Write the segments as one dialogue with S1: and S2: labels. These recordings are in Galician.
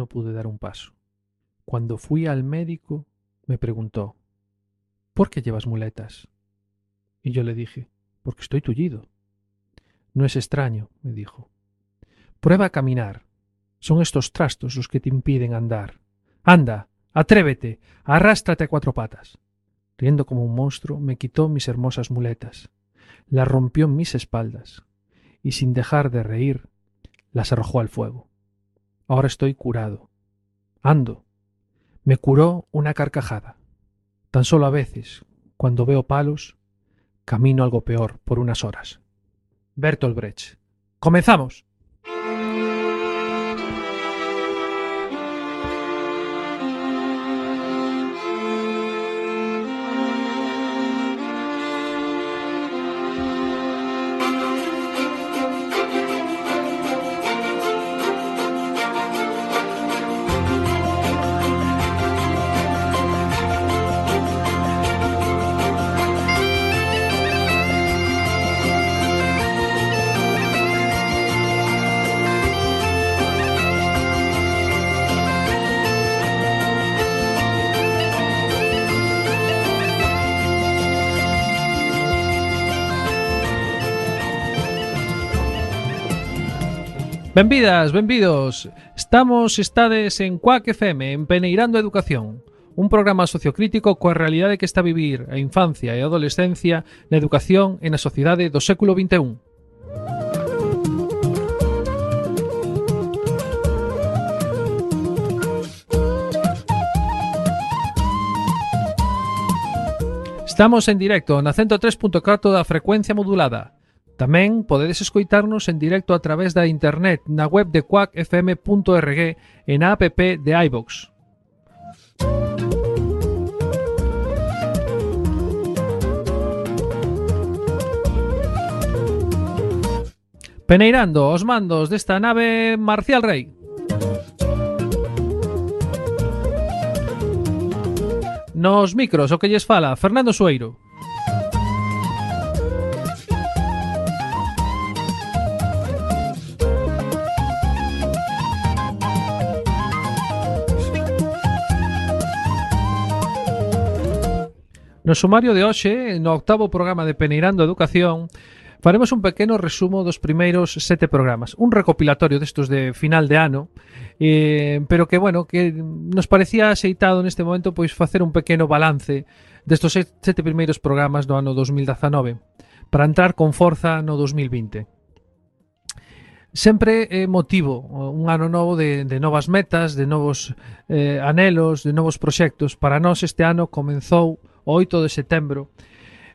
S1: no pude dar un paso. Cuando fui al médico, me preguntó, ¿por qué llevas muletas? Y yo le dije, porque estoy tullido. No es extraño, me dijo. Prueba a caminar. Son estos trastos los que te impiden andar. Anda, atrévete, arrástrate a cuatro patas. Riendo como un monstruo, me quitó mis hermosas muletas, las rompió en mis espaldas, y sin dejar de reír, las arrojó al fuego. Ahora estoy curado. Ando. Me curó una carcajada. Tan solo a veces, cuando veo palos, camino algo peor por unas horas. Bertolt Brecht. ¡Comenzamos! Benvidas, benvidos. Estamos estades en Cuac FM, en Peneirando Educación, un programa sociocrítico coa realidade que está vivir a infancia e a adolescencia na educación e na sociedade do século XXI. Estamos en directo na 103.4 da frecuencia modulada Tamén podedes escoitarnos en directo a través da internet na web de quackfm.org e na app de iVox. Peneirando os mandos desta nave Marcial Rey. Nos micros o que lles fala Fernando Sueiro. No sumario de hoxe, no octavo programa de Peneirando Educación, faremos un pequeno resumo dos primeiros sete programas, un recopilatorio destos de final de ano, eh, pero que, bueno, que nos parecía aceitado neste momento pois facer un pequeno balance destos sete primeiros programas do ano 2019, para entrar con forza no 2020. Sempre é motivo un ano novo de, de novas metas, de novos eh, anelos, de novos proxectos. Para nós este ano comenzou o 8 de setembro,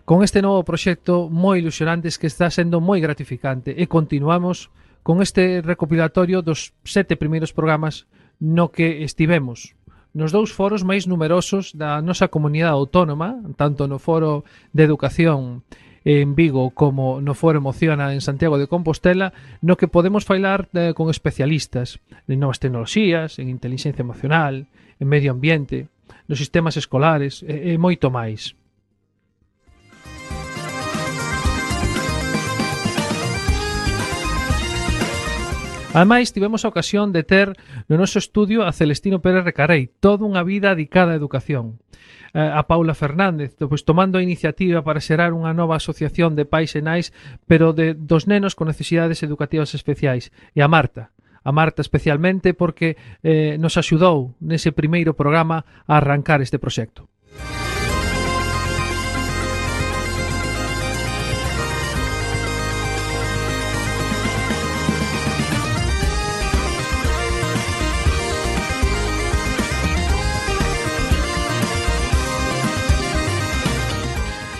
S1: con este novo proxecto moi ilusionantes que está sendo moi gratificante. E continuamos con este recopilatorio dos sete primeiros programas no que estivemos. Nos dous foros máis numerosos da nosa comunidade autónoma, tanto no foro de educación en Vigo como no foro Emociona en Santiago de Compostela, no que podemos falar eh, con especialistas en novas tecnoloxías, en inteligencia emocional, en medio ambiente, nos sistemas escolares e, e moito máis. Ademais, tivemos a ocasión de ter no noso estudio a Celestino Pérez Recarei, toda unha vida dedicada á educación. Eh, a Paula Fernández, pois tomando a iniciativa para xerar unha nova asociación de pais e nais, pero de dos nenos con necesidades educativas especiais. E a Marta, a Marta especialmente porque eh, nos axudou nese primeiro programa a arrancar este proxecto.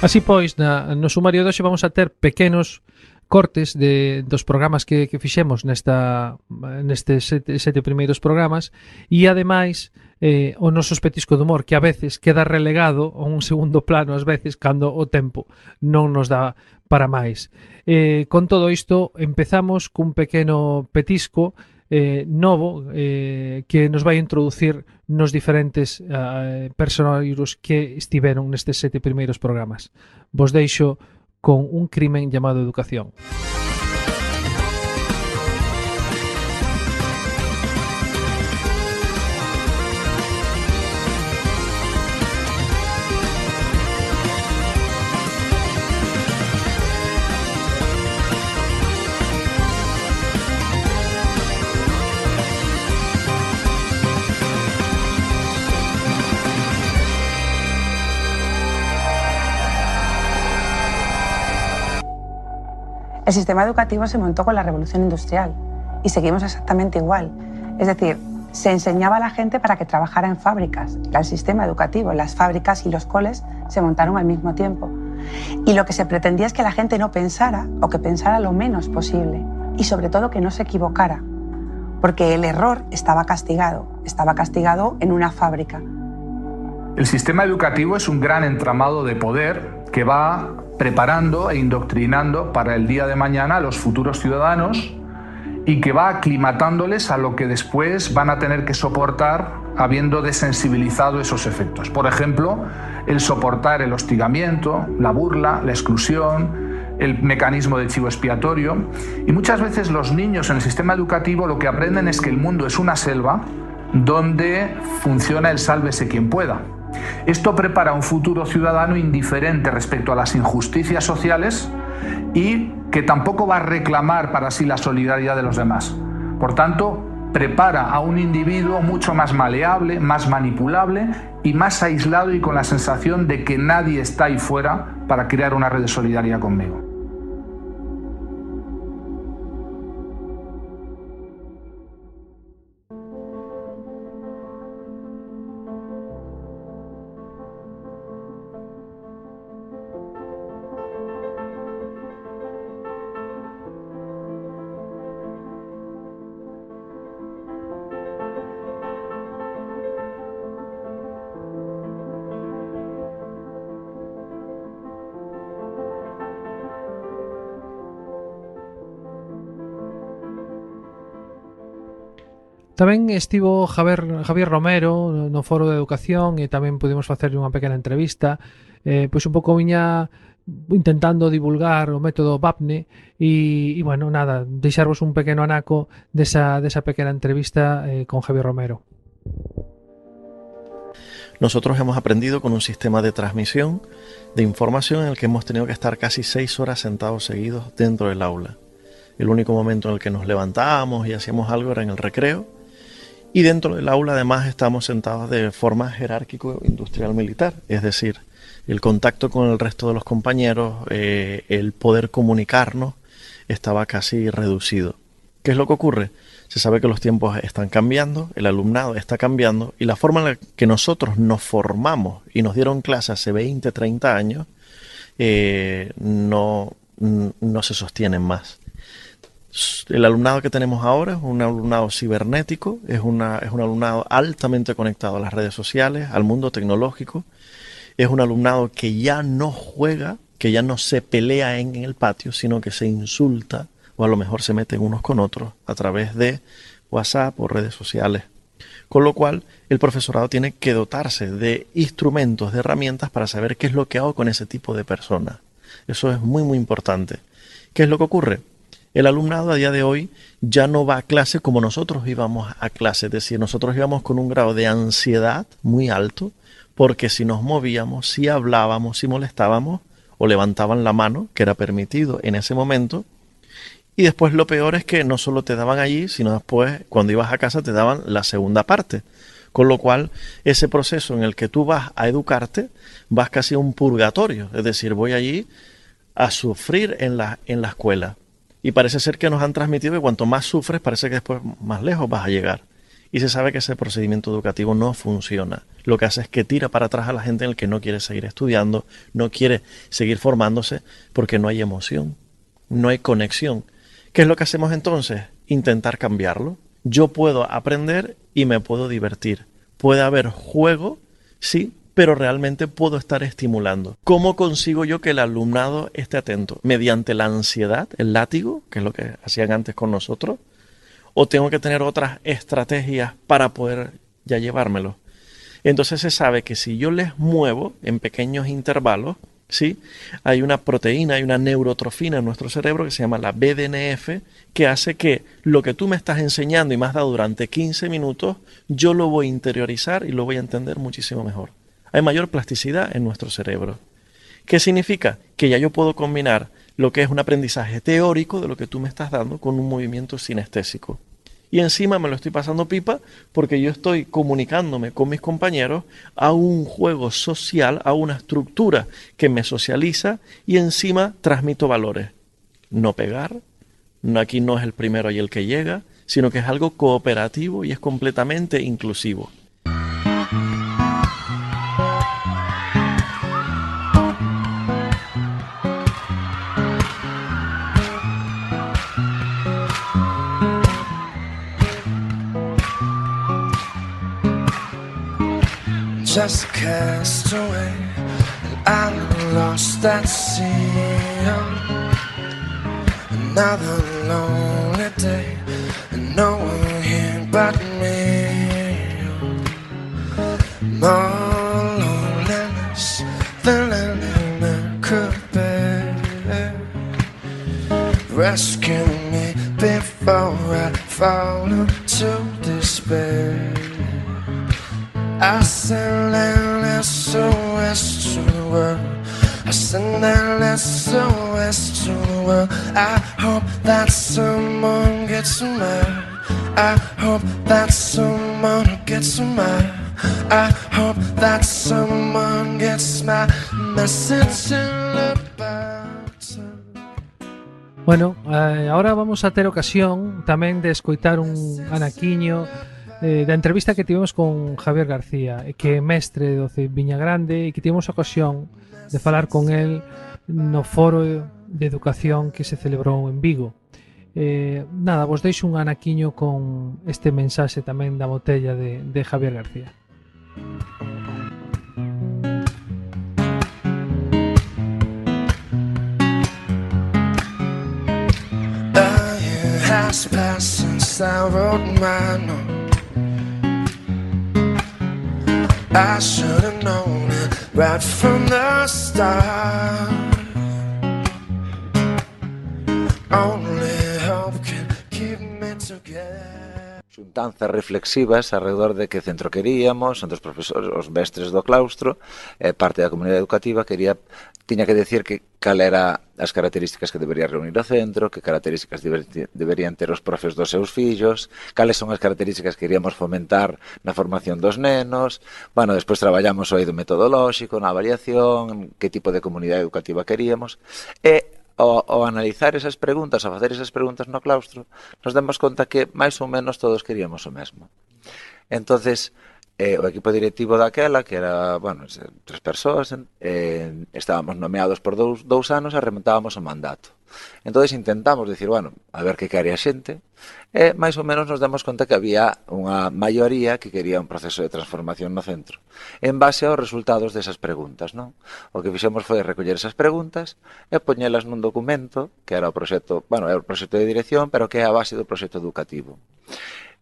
S1: Así pois, na, no sumario de hoxe vamos a ter pequenos cortes de, dos programas que, que fixemos nesta, nestes sete, sete primeiros programas e ademais eh, o noso petisco de humor que a veces queda relegado a un segundo plano ás veces cando o tempo non nos dá para máis. Eh, con todo isto empezamos cun pequeno petisco eh, novo eh, que nos vai introducir nos diferentes eh, personaxes que estiveron nestes sete primeiros programas. Vos deixo con un crimen llamado educación.
S2: El sistema educativo se montó con la revolución industrial y seguimos exactamente igual. Es decir, se enseñaba a la gente para que trabajara en fábricas. El sistema educativo. Las fábricas y los coles se montaron al mismo tiempo. Y lo que se pretendía es que la gente no pensara o que pensara lo menos posible y sobre todo que no se equivocara, porque el error estaba castigado, estaba castigado en una fábrica.
S3: El sistema educativo es un gran entramado de poder que va preparando e indoctrinando para el día de mañana a los futuros ciudadanos y que va aclimatándoles a lo que después van a tener que soportar habiendo desensibilizado esos efectos. Por ejemplo, el soportar el hostigamiento, la burla, la exclusión, el mecanismo de chivo expiatorio. Y muchas veces los niños en el sistema educativo lo que aprenden es que el mundo es una selva donde funciona el sálvese quien pueda. Esto prepara un futuro ciudadano indiferente respecto a las injusticias sociales y que tampoco va a reclamar para sí la solidaridad de los demás. Por tanto, prepara a un individuo mucho más maleable, más manipulable y más aislado y con la sensación de que nadie está ahí fuera para crear una red de solidaridad conmigo.
S1: Tamén estivo Javier, Javier Romero no Foro de Educación e tamén pudimos facer unha pequena entrevista eh, pois un pouco viña intentando divulgar o método BAPNE e, e bueno, nada, deixarvos un pequeno anaco desa, desa pequena entrevista eh, con Javier Romero.
S4: Nosotros hemos aprendido con un sistema de transmisión de información en el que hemos tenido que estar casi seis horas sentados seguidos dentro del aula. El único momento en el que nos levantábamos y hacíamos algo era en el recreo y dentro del aula además estamos sentados de forma jerárquico industrial militar, es decir, el contacto con el resto de los compañeros, eh, el poder comunicarnos estaba casi reducido. ¿Qué es lo que ocurre? Se sabe que los tiempos están cambiando, el alumnado está cambiando y la forma en la que nosotros nos formamos y nos dieron clase hace 20, 30 años eh, no, no se sostienen más el alumnado que tenemos ahora es un alumnado cibernético, es, una, es un alumnado altamente conectado a las redes sociales, al mundo tecnológico, es un alumnado que ya no juega, que ya no se pelea en, el patio, sino que se insulta o a lo mejor se meten unos con otros a través de WhatsApp o redes sociales. Con lo cual, el profesorado tiene que dotarse de instrumentos, de herramientas para saber qué es lo que hago con ese tipo de personas. Eso es muy, muy importante. ¿Qué es lo que ocurre? El alumnado a día de hoy ya no va a clase como nosotros íbamos a clase, es decir, nosotros íbamos con un grado de ansiedad muy alto, porque si nos movíamos, si hablábamos, si molestábamos, o levantaban la mano, que era permitido en ese momento, y después lo peor es que no solo te daban allí, sino después, cuando ibas a casa, te daban la segunda parte. Con lo cual, ese proceso en el que tú vas a educarte, vas casi a un purgatorio. Es decir, voy allí a sufrir en la, en la escuela. Y parece ser que nos han transmitido que cuanto más sufres, parece que después más lejos vas a llegar. Y se sabe que ese procedimiento educativo no funciona. Lo que hace es que tira para atrás a la gente en el que no quiere seguir estudiando, no quiere seguir formándose, porque no hay emoción, no hay conexión. ¿Qué es lo que hacemos entonces? Intentar cambiarlo. Yo puedo aprender y me puedo divertir. Puede haber juego, sí, pero realmente puedo estar estimulando. ¿Cómo consigo yo que el alumnado esté atento? ¿Mediante la ansiedad, el látigo, que es lo que hacían antes con nosotros? ¿O tengo que tener otras estrategias para poder ya llevármelo? Entonces se sabe que si yo les muevo en pequeños intervalos, ¿sí? Hay una proteína, hay una neurotrofina en nuestro cerebro que se llama la BDNF, que hace que lo que tú me estás enseñando y me has dado durante 15 minutos, yo lo voy a interiorizar y lo voy a entender muchísimo mejor hay mayor plasticidad en nuestro cerebro. ¿Qué significa? Que ya yo puedo combinar lo que es un aprendizaje teórico de lo que tú me estás dando con un movimiento sinestésico. Y encima me lo estoy pasando pipa porque yo estoy comunicándome con mis compañeros a un juego social, a una estructura que me socializa y encima transmito valores. no pegar, aquí no es el primero y el que llega, sino que es algo cooperativo y es completamente inclusivo.
S5: Just a castaway, and I'm lost at sea. Another lonely day, and no one here but me. More loneliness than anyone could bear. Rescue me before I fall into despair. I send world. I hope that someone gets mad. I hope that someone gets mad. I hope that someone gets my message about.
S1: Bueno, eh, ahora vamos a ter ocasión tamén de escoitar un anaquiño eh, da entrevista que tivemos con Javier García, que é mestre do Viña Grande e que tivemos a ocasión de falar con el no foro de Educación que se celebrou en Vigo. Eh, nada, vos deixo un anaquiño con este mensaxe tamén da botella de, de Javier García.
S5: Has passed since I wrote my note I should have known it right from the start
S6: xuntanzas reflexivas alrededor de que centro queríamos, entre os profesores, os mestres do claustro, e parte da comunidade educativa quería tiña que decir que cal era as características que debería reunir o centro, que características deber, deberían ter os profes dos seus fillos, cales son as características que queríamos fomentar na formación dos nenos. Bueno, despois traballamos o eido metodolóxico, na avaliación, que tipo de comunidade educativa queríamos. E ao, ao analizar esas preguntas, a facer esas preguntas no claustro, nos demos conta que máis ou menos todos queríamos o mesmo. Entonces, eh, o equipo directivo daquela, que era, bueno, tres persoas, eh, estábamos nomeados por dous, dous anos e remontábamos o mandato. Entón intentamos dicir, bueno, a ver que quere a xente, e máis ou menos nos damos conta que había unha maioría que quería un proceso de transformación no centro, en base aos resultados desas preguntas, non? O que fixemos foi recoller esas preguntas e poñelas nun documento, que era o proxecto, bueno, é o proxecto de dirección, pero que é a base do proxecto educativo.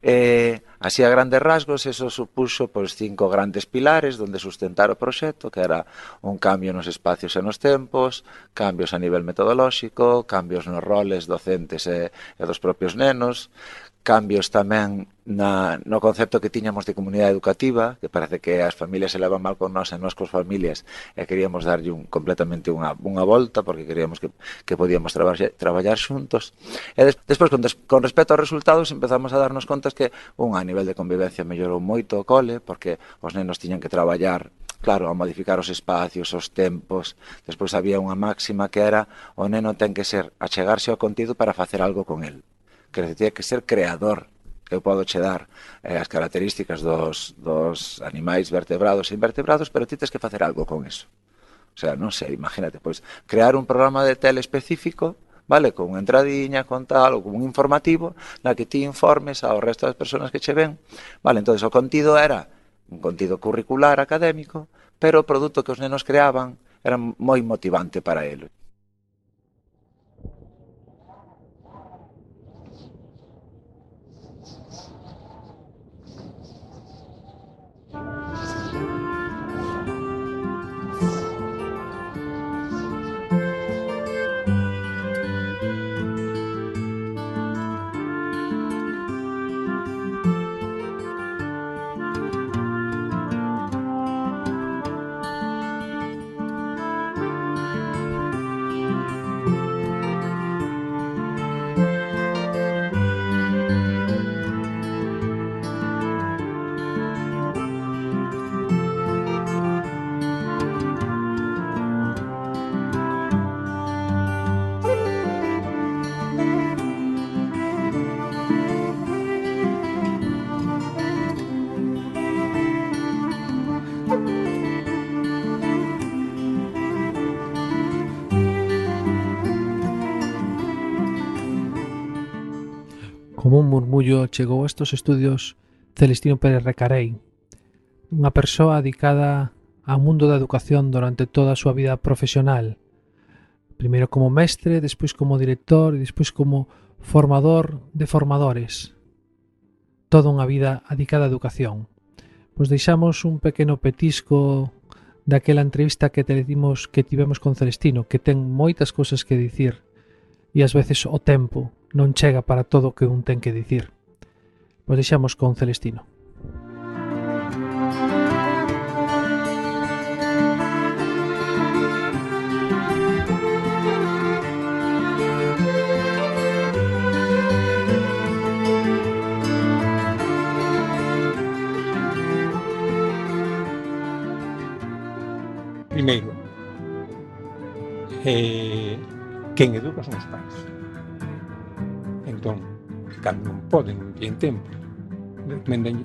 S6: Eh, así a grandes rasgos, eso supuxo pois, cinco grandes pilares donde sustentar o proxecto, que era un cambio nos espacios e nos tempos, cambios a nivel metodolóxico, cambios nos roles docentes e, e dos propios nenos, cambios tamén na, no concepto que tiñamos de comunidade educativa, que parece que as familias se levan mal con nós e nós cos familias, e queríamos darlle un, completamente unha, unha volta, porque queríamos que, que podíamos traballar, traballar xuntos. E des, despois, con, des, con respecto aos resultados, empezamos a darnos contas que, un, a nivel de convivencia mellorou moito o cole, porque os nenos tiñan que traballar claro, a modificar os espacios, os tempos. Despois había unha máxima que era o neno ten que ser achegarse ao contido para facer algo con el que tiña que ser creador eu podo che dar eh, as características dos, dos animais vertebrados e invertebrados, pero ti tens que facer algo con eso. O sea, non sei, imagínate, pois, crear un programa de tele específico vale, con entradiña, con tal, ou con un informativo, na que ti informes ao resto das persoas que che ven. Vale, entonces o contido era un contido curricular académico, pero o produto que os nenos creaban era moi motivante para eles.
S1: Como un murmullo chegou a estos estudios Celestino Pérez Recarei, unha persoa dedicada ao mundo da educación durante toda a súa vida profesional, primeiro como mestre, despois como director e despois como formador de formadores. Toda unha vida dedicada á educación. Pois deixamos un pequeno petisco daquela entrevista que te dimos que tivemos con Celestino, que ten moitas cousas que dicir e ás veces o tempo non chega para todo o que un ten que dicir. Pois deixamos con Celestino.
S7: Primeiro, eh, quen educa son os pais cando non poden, non teñen tempo. Recomendan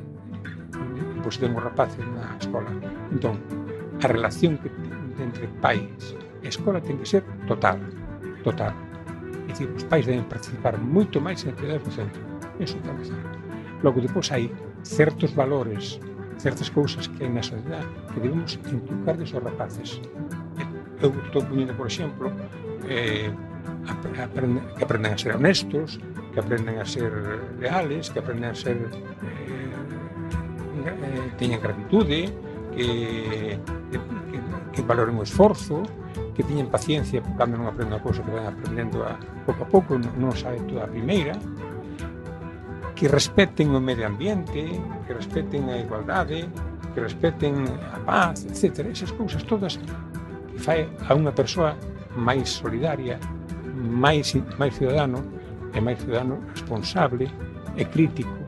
S7: pois ten os rapaces na escola. Entón, a relación que entre pais e escola ten que ser total, total. É dicir, os pais deben participar moito máis en actividades do centro. Eso ten que ser. Logo, depois hai certos valores, certas cousas que hai na sociedade que debemos inculcar de aos rapaces. Eu estou poñendo, por exemplo, eh, aprende, que aprendan a ser honestos, que aprenden a ser leales, que aprenden a ser eh, eh, teñan gratitude, que, que, que valoren o esforzo, que teñen paciencia cando non aprenden a cousa que van aprendendo a, pouco a pouco, non, non sabe toda a primeira, que respeten o medio ambiente, que respeten a igualdade, que respeten a paz, etc. Esas cousas todas que fai a unha persoa máis solidaria, máis máis ciudadano e máis ciudadano responsable e crítico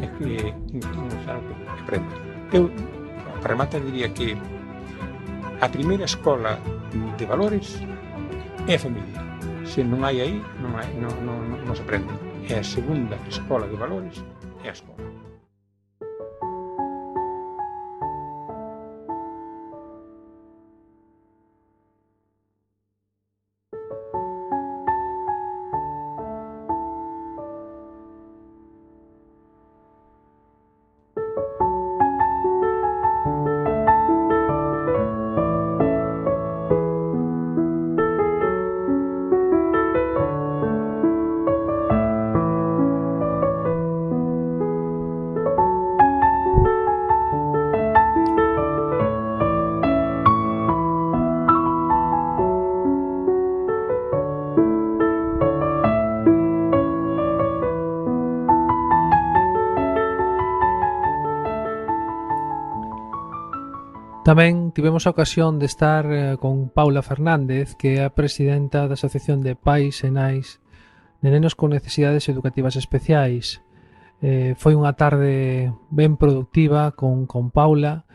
S7: e que, non sabe que aprende. Eu, para rematar, diría que a primeira escola de valores é a familia. Se non hai aí, non, hai, non, non, non se aprende e a segunda escola de valores é a escola.
S1: Tamén tivemos a ocasión de estar eh, con Paula Fernández, que é a presidenta da Asociación de Pais e Nais de Nenos con Necesidades Educativas Especiais. Eh, foi unha tarde ben productiva con, con Paula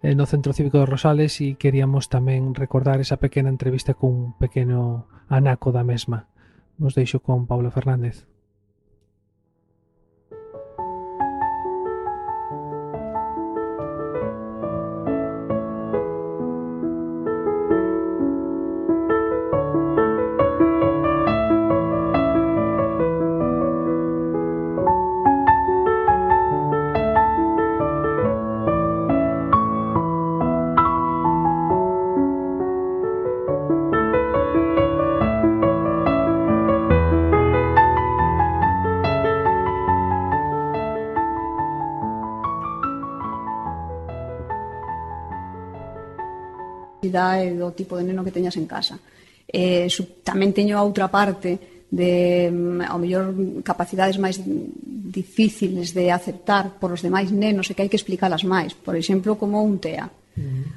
S1: eh, no Centro Cívico de Rosales e queríamos tamén recordar esa pequena entrevista cun pequeno anaco da mesma. Vos deixo con Paula Fernández.
S8: e do tipo de neno que teñas en casa. Eh, su, tamén teño a outra parte de, mm, ao mellor, capacidades máis difíciles de aceptar por os demais nenos e que hai que explicalas máis. Por exemplo, como un TEA.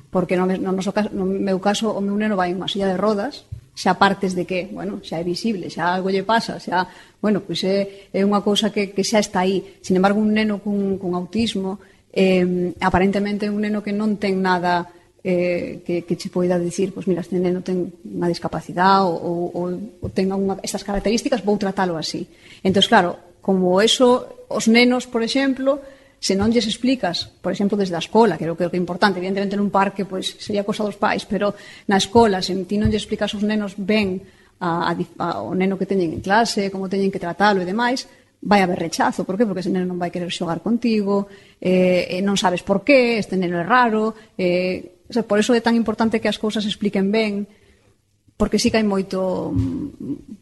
S8: Porque no, no, noso caso, no meu caso, o meu neno vai unha silla de rodas, xa partes de que, bueno, xa é visible, xa algo lle pasa, xa, bueno, pois é, é unha cousa que, que xa está aí. Sin embargo, un neno cun, cun autismo, eh, aparentemente un neno que non ten nada eh, que, que che poida dicir, pois mira, este neno ten unha discapacidade ou, ou, ou ten unha, estas características, vou tratalo así. Entón, claro, como eso, os nenos, por exemplo, se non lles explicas, por exemplo, desde a escola, que creo que é importante, evidentemente nun parque pois sería cosa dos pais, pero na escola, se ti non lle explicas aos nenos ben a, a, a, o neno que teñen en clase, como teñen que tratalo e demais, vai haber rechazo. Por que? Porque ese neno non vai querer xogar contigo, eh, non sabes por qué, este neno é raro, eh, O sea, por eso é tan importante que as cousas expliquen ben, porque sí que hai moito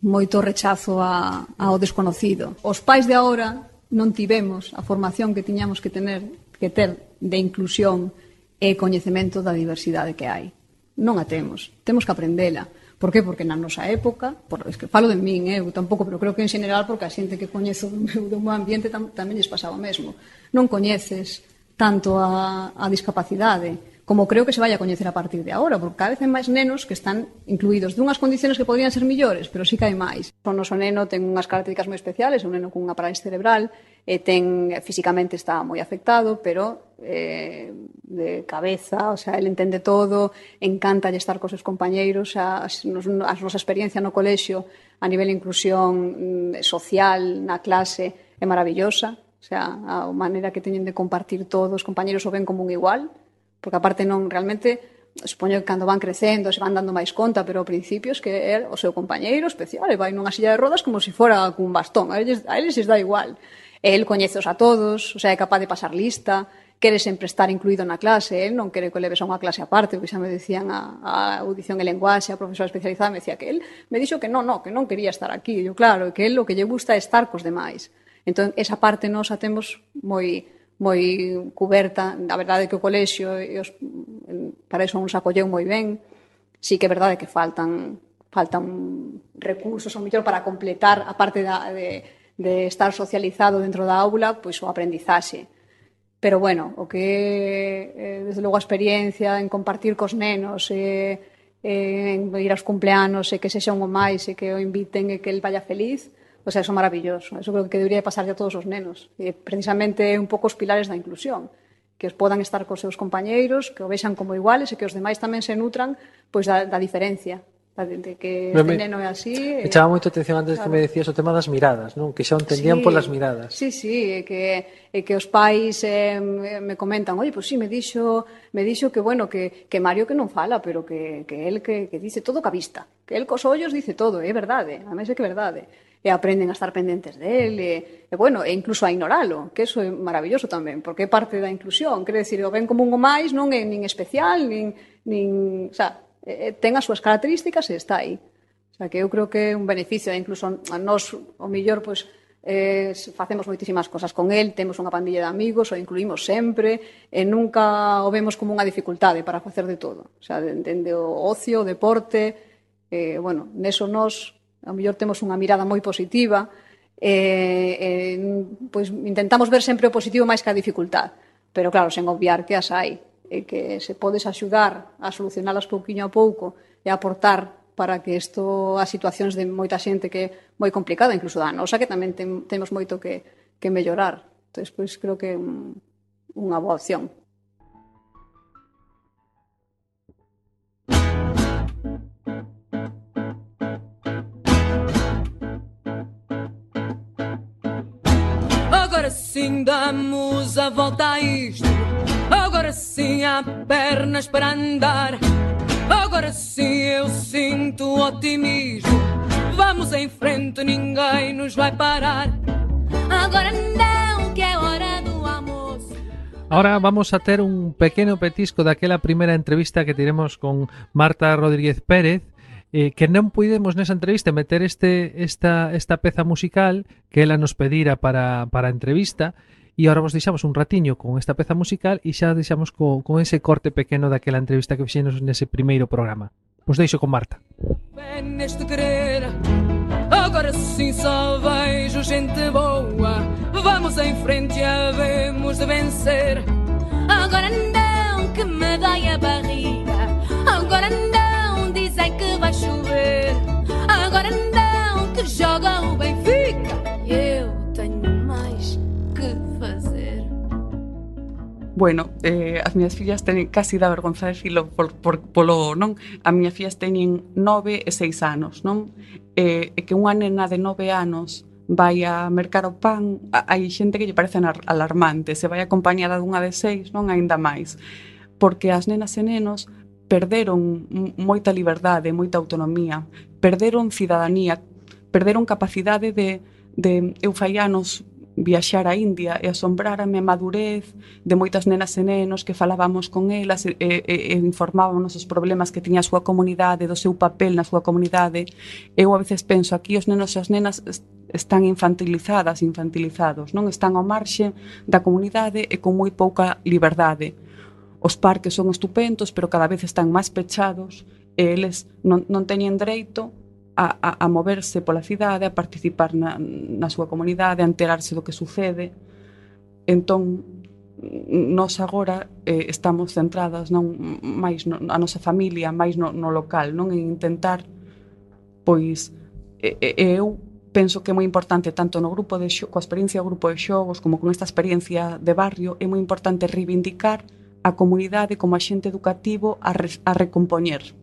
S8: moito rechazo a, ao desconocido. Os pais de agora non tivemos a formación que tiñamos que tener que ter de inclusión e coñecemento da diversidade que hai. Non a temos, temos que aprendela. Por que? Porque na nosa época, por, es que falo de min, eh, eu tampouco, pero creo que en general, porque a xente que coñezo do meu, do meu ambiente tam, tamén lles pasaba o mesmo. Non coñeces tanto a, a discapacidade, como creo que se vai a coñecer a partir de agora, porque cada vez hai máis nenos que están incluídos dunhas condicións que podrían ser millores, pero sí que hai máis. O noso neno ten unhas características moi especiales, un neno cunha parálisis cerebral, e ten físicamente está moi afectado, pero eh, de cabeza, o sea, ele entende todo, encanta estar cos seus compañeiros, a, nos, a nosa experiencia no colexio a nivel de inclusión mm, social na clase é maravillosa, o sea, a maneira que teñen de compartir todos, os compañeiros o ven como un igual, Porque aparte non realmente supoño que cando van crecendo se van dando máis conta, pero ao principio es que é o seu compañeiro especial, e vai nunha silla de rodas como se fora cun bastón, a eles, a eles dá igual. El coñeceos a todos, o sea, é capaz de pasar lista, quere sempre estar incluído na clase, el non quere que leves a unha clase aparte, porque xa me decían a, a audición e lenguaxe, a profesora especializada me decía que el me dixo que non, non, que non quería estar aquí. E eu, claro, que el o que lle gusta é estar cos demais. Entón, esa parte nos a temos moi moi cuberta. A verdade é que o colexio e os, para iso nos acolleu moi ben. Sí que é verdade que faltan faltan recursos, ou mellor, para completar a parte da, de, de estar socializado dentro da aula, pois o aprendizaxe. Pero, bueno, o que é, desde logo, a experiencia en compartir cos nenos, e, en ir aos cumpleanos, e que sexan o máis, e que o inviten, e que el vaya feliz, pois é eso maravilloso. Eso creo que debería pasar a todos os nenos. E precisamente un pouco os pilares da inclusión que os podan estar cos seus compañeiros, que o vexan como iguales e que os demais tamén se nutran pois da, da diferencia, de que este neno é así.
S1: Me chama moito atención antes claro. que me decías o tema das miradas, non? Que xa entendían sí, polas miradas.
S8: Sí, sí, e que, e que os pais eh, me comentan, "Oye, pois pues sí, me dixo, me dixo que bueno, que que Mario que non fala, pero que que el que que dice todo ca vista, que el cos ollos dice todo, é verdade, a máis é que é verdade." e aprenden a estar pendentes del e, e bueno, e incluso a ignoralo, que eso é maravilloso tamén, porque é parte da inclusión, quer decir, o ben común o máis non é nin especial, nin, nin, o sea, ten as súas características e está aí. O sea, que eu creo que é un beneficio, incluso a nós, o millor, pois, pues, eh, facemos moitísimas cosas con el, temos unha pandilla de amigos, o incluímos sempre, e nunca o vemos como unha dificultade para facer de todo. O sea, dende de, de, o ocio, o deporte, eh, bueno, neso nos A mellor temos unha mirada moi positiva, eh, eh, pois intentamos ver sempre o positivo máis que a dificultad. Pero claro, sen obviar que as hai, e que se podes axudar a solucionalas pouquiño a pouco e a aportar para que isto a situacións de moita xente que é moi complicada, incluso da nosa, que tamén tem, temos moito que, que mellorar. Entón, pois, creo que é un, unha boa opción.
S9: Agora sim damos a volta a isto Agora sim há pernas para andar. Agora sim eu sinto otimismo. Vamos em frente, ninguém nos vai parar. Agora não, que é hora do almoço.
S1: Ahora vamos a ter un pequeno petisco daquela primeira entrevista que tiremos con Marta Rodríguez Pérez eh, que non puidemos nesa entrevista meter este esta esta peza musical que ela nos pedira para, para a entrevista. E agora vos deixamos un ratiño con esta peza musical e xa deixamos co, con ese corte pequeno daquela entrevista que fixemos nese primeiro programa. Vos deixo con Marta.
S9: Ven neste querer Agora sim só vejo gente boa. Vamos em frente, havemos de vencer.
S10: Agora não que me dai a barriga. Agora não bem que vai chover. Agora não, que joga o Benfica. E eu tenho mais que fazer.
S11: Bueno, eh, as miñas fillas teñen casi da vergonza de filo por, por, polo, non? A miñas fillas teñen nove e seis anos, non? Eh, e que unha nena de nove anos vai a mercar o pan, hai xente que lle parece alarmante, se vai acompañada dunha de seis, non aínda máis, porque as nenas e nenos perderon moita liberdade, moita autonomía, perderon cidadanía, perderon capacidade de, de eu fai anos viaxar a India e asombrárame a madurez de moitas nenas e nenos que falábamos con elas e, e, e informábamos os problemas que tiña a súa comunidade, do seu papel na súa comunidade. Eu a veces penso, aquí os nenos e as nenas están infantilizadas, infantilizados, non están ao marxe da comunidade e con moi pouca liberdade. Os parques son estupendos, pero cada vez están máis pechados e eles non, non teñen dereito a, a, a moverse pola cidade, a participar na, na súa comunidade, a enterarse do que sucede. Entón, nós agora eh, estamos centradas non máis no, a nosa familia, máis no, no local, non en intentar pois eh, eu penso que é moi importante tanto no grupo de xo, coa experiencia do grupo de xogos como con esta experiencia de barrio, é moi importante reivindicar a comunidade como axente educativo a, re, a recompoñer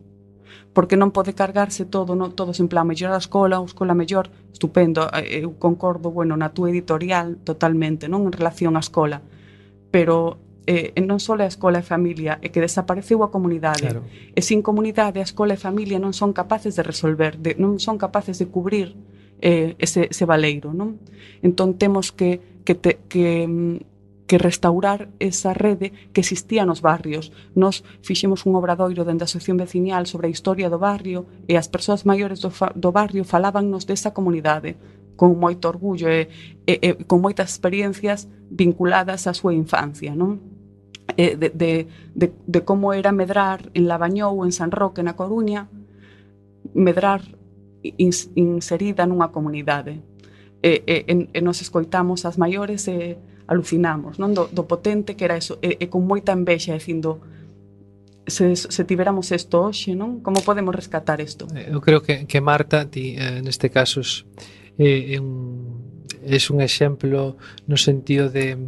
S11: porque non pode cargarse todo, non? todos en plan mellor a escola, a escola mellor, estupendo, eh, eu concordo, bueno, na túa editorial totalmente, non en relación á escola, pero eh, non só a escola e a familia, é que desapareceu a comunidade.
S1: Claro.
S11: E sin comunidade, a escola e a familia non son capaces de resolver, de, non son capaces de cubrir eh, ese, ese valeiro, non? Entón temos que, que, te, que mm, que restaurar esa rede que existía nos barrios. Nos fixemos un obradoiro dende a Asociación Vecinial sobre a historia do barrio e as persoas maiores do, do barrio falábannos desa comunidade con moito orgullo e, e, e con moitas experiencias vinculadas á súa infancia, non? E de, de, de, de como era medrar en Labañou, en San Roque, na Coruña, medrar ins, inserida nunha comunidade. E, e, e, e nos escoitamos as maiores e, alucinamos, non? Do, do potente que era eso, e, e con moita envexa, dicindo, se, se tiveramos isto hoxe, non? Como podemos rescatar isto?
S1: Eh, eu creo que, que Marta, ti, eh, neste caso, é, eh, é un, é un exemplo no sentido de,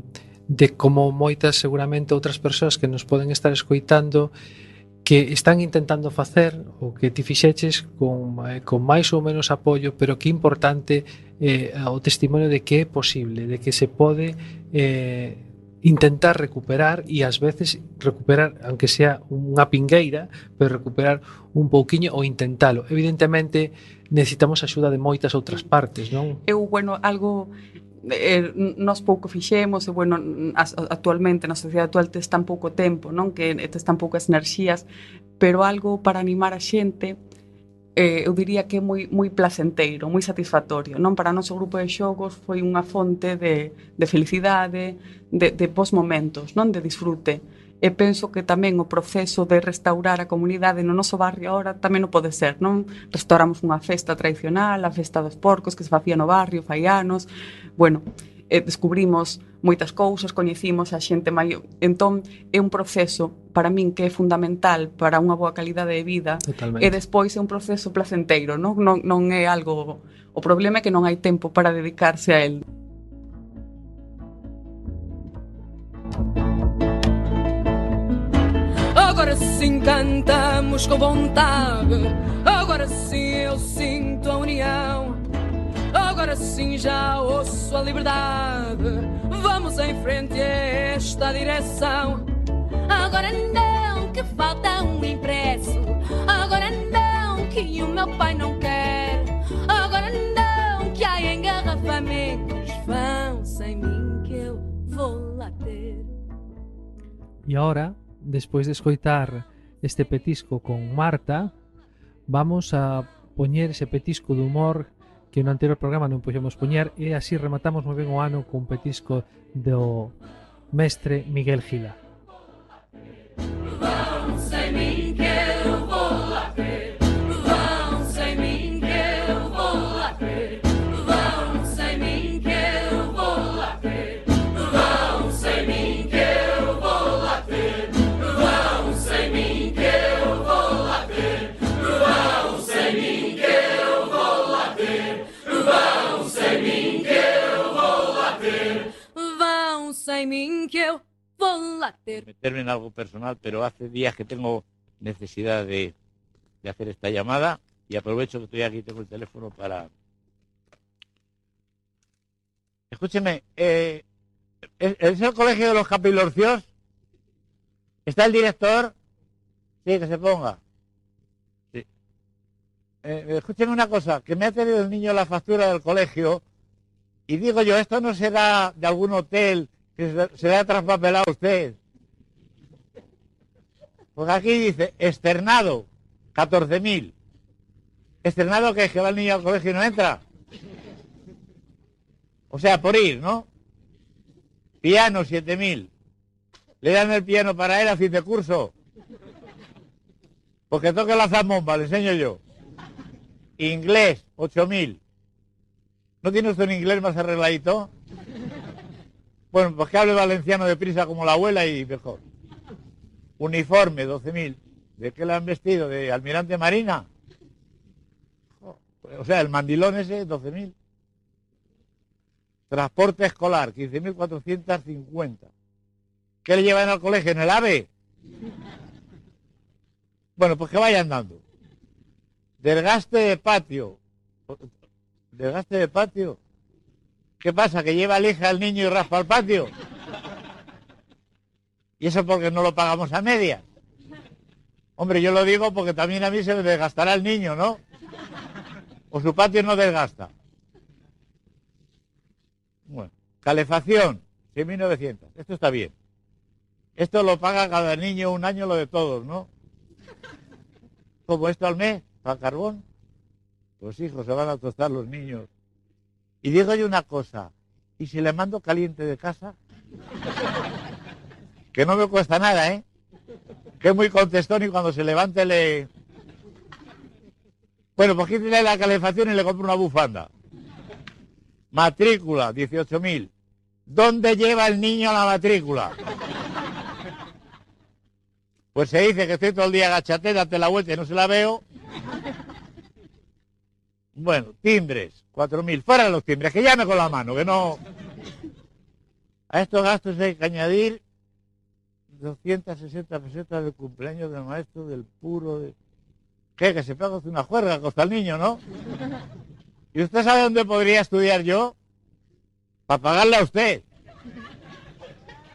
S1: de como moitas, seguramente, outras persoas que nos poden estar escoitando, eh, que están intentando facer o que ti fixeches con, eh, con máis ou menos apoio, pero que importante eh, o testimonio de que é posible, de que se pode eh, intentar recuperar e ás veces recuperar, aunque sea unha pingueira, pero recuperar un pouquiño ou intentalo. Evidentemente, necesitamos axuda de moitas outras partes, non?
S11: Eu, bueno, algo eh, nos pouco fixemos e bueno, as, actualmente na sociedade actual tes tan pouco tempo, non? Que tes tan poucas enerxías, pero algo para animar a xente eh, eu diría que é moi, moi placenteiro, moi satisfactorio. Non Para o noso grupo de xogos foi unha fonte de, de felicidade, de, de bons momentos, non de disfrute e penso que tamén o proceso de restaurar a comunidade no noso barrio ahora tamén o pode ser, non? Restauramos unha festa tradicional, a festa dos porcos que se facía no barrio fai anos, bueno, e descubrimos moitas cousas, coñecimos a xente maior. Entón, é un proceso para min que é fundamental para unha boa calidade de vida
S1: Totalmente.
S11: e despois é un proceso placenteiro, non, non, non é algo... O problema é que non hai tempo para dedicarse a él.
S9: Agora sim cantamos com vontade. Agora sim eu sinto a união. Agora sim já ouço a liberdade. Vamos em frente a esta direção.
S10: Agora não, que falta um impresso. Agora não, que o meu pai não quer. Agora não, que há engarrafamentos. Vão sem mim que eu vou lá ter.
S1: E agora, despois de escoitar este petisco con Marta, vamos a poñer ese petisco de humor que no anterior programa non puxemos poñer e así rematamos moi ben o ano con petisco do mestre Miguel Gila.
S9: Vamos, Miguel.
S12: Meterme en algo personal, pero hace días que tengo necesidad de, de hacer esta llamada y aprovecho que estoy aquí, tengo el teléfono para... Escúcheme, eh, ¿es, es el colegio de los capilorcios? ¿Está el director? Sí, que se ponga. Sí. Eh, escúcheme una cosa, que me ha tenido el niño la factura del colegio Y digo yo, esto no será de algún hotel se, le ha traspapelado a usted. Porque aquí dice, externado, 14.000. ¿Externado que es que va el niño al colegio y no entra? O sea, por ir, ¿no? Piano, 7.000. Le dan el piano para él a fin de curso. Porque toque la zambomba, le enseño yo. Inglés, 8.000. ¿No tiene usted un inglés más arregladito? Bueno, pues que hable valenciano deprisa como la abuela y mejor. Uniforme, 12.000. ¿De qué le han vestido? ¿De almirante marina? O sea, el mandilón ese, 12.000. Transporte escolar, 15.450. ¿Qué le llevan al colegio? ¿En el AVE? Bueno, pues que vayan dando. Desgaste de patio. Desgaste de patio. ¿Qué pasa? ¿Que lleva lija al niño y raspa el patio? ¿Y eso porque no lo pagamos a medias? Hombre, yo lo digo porque también a mí se me desgastará el niño, ¿no? O su patio no desgasta. Bueno, calefacción, 6.900. Esto está bien. Esto lo paga cada niño un año lo de todos, ¿no? Como esto al mes, para carbón. Los hijos se van a tostar los niños. Y digo yo una cosa, ¿y si le mando caliente de casa? Que no me cuesta nada, ¿eh? Que es muy contestón y cuando se levante le... Bueno, pues quítale la calefacción y le compro una bufanda. Matrícula, 18.000. ¿Dónde lleva el niño la matrícula? Pues se dice que estoy todo el día agachate, date la vuelta y no se la veo. Bueno, timbres, 4.000. Fuera los timbres, que llame con la mano, que no... A estos gastos hay que añadir 260 pesetas de cumpleaños del maestro, del puro, de... ¿Qué? Que se pega una juerga, costa el niño, ¿no? ¿Y usted sabe dónde podría estudiar yo? Para pagarle a usted.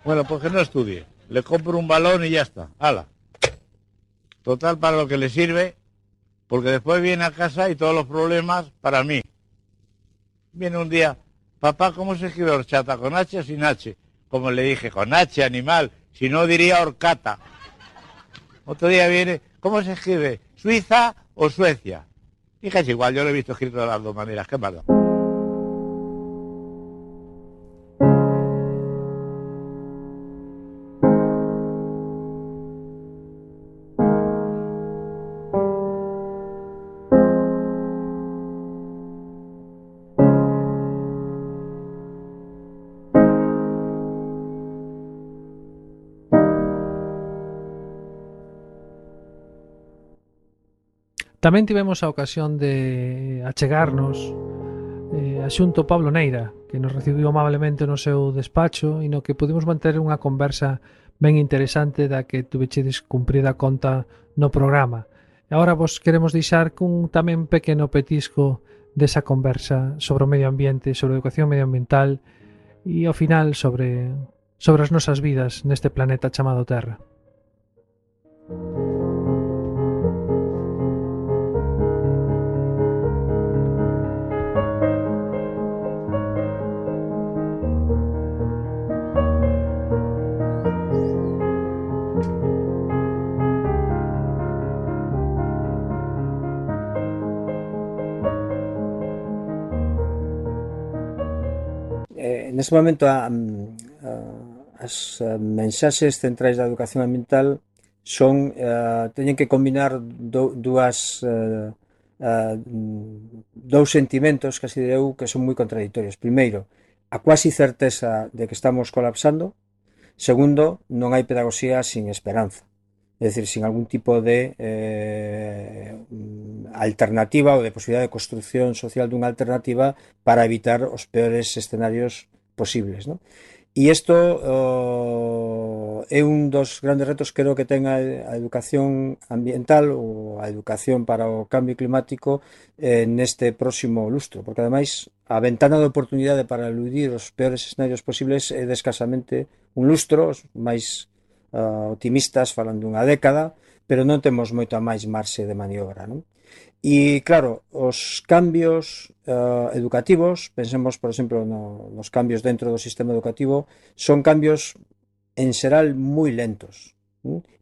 S12: Bueno, pues que no estudie. Le compro un balón y ya está. Hala. Total para lo que le sirve, porque después viene a casa y todos los problemas para mí. Viene un día, papá, ¿cómo se escribe horchata? ¿Con H o sin H? Como le dije, con H, animal. Si no, diría horcata. Otro día viene, ¿cómo se escribe? ¿Suiza o Suecia? Es igual, yo lo he visto escrito de las dos maneras. ¿Qué más
S1: Tamén tivemos a ocasión de achegarnos eh, a xunto Pablo Neira, que nos recibiu amablemente no seu despacho e no que pudimos manter unha conversa ben interesante da que tuvechedes cumprida conta no programa. E agora vos queremos deixar cun tamén pequeno petisco desa conversa sobre o medio ambiente, sobre a educación medioambiental e ao final sobre sobre as nosas vidas neste planeta chamado Terra.
S13: Música neste momento a, mm, a, as eh, mensaxes centrais da educación ambiental son uh, teñen que combinar do, dúas uh, uh, dous sentimentos que así eu que son moi contradictorios. Primeiro, a quasi certeza de que estamos colapsando. Segundo, non hai pedagogía sin esperanza. É dicir, sin algún tipo de eh, alternativa ou de posibilidad de construción social dunha alternativa para evitar os peores escenarios posibles. ¿no? E isto uh, eh, é un dos grandes retos creo que ten a, a educación ambiental ou a educación para o cambio climático eh, neste próximo lustro, porque ademais a ventana de oportunidade para eludir os peores escenarios posibles é de escasamente un lustro, os máis uh, optimistas falan dunha década, pero non temos moita máis marxe de maniobra. Non? E claro, os cambios uh, educativos, pensemos por exemplo no, nos cambios dentro do sistema educativo, son cambios en xeral moi lentos.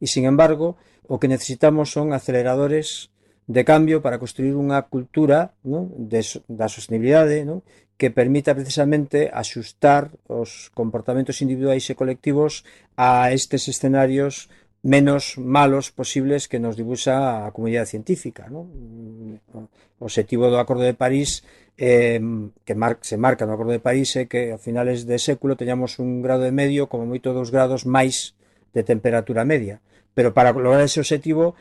S13: E sin embargo, o que necesitamos son aceleradores de cambio para construir unha cultura ¿no? de, da sostenibilidade ¿no? que permita precisamente axustar os comportamentos individuais e colectivos a estes escenarios menos malos posibles que nos dibuxa a comunidade científica. Non? O objetivo do Acordo de París eh, que mar se marca no Acordo de París é que a finales de século teñamos un grado e medio, como moito dos grados máis de temperatura media. Pero para lograr ese objetivo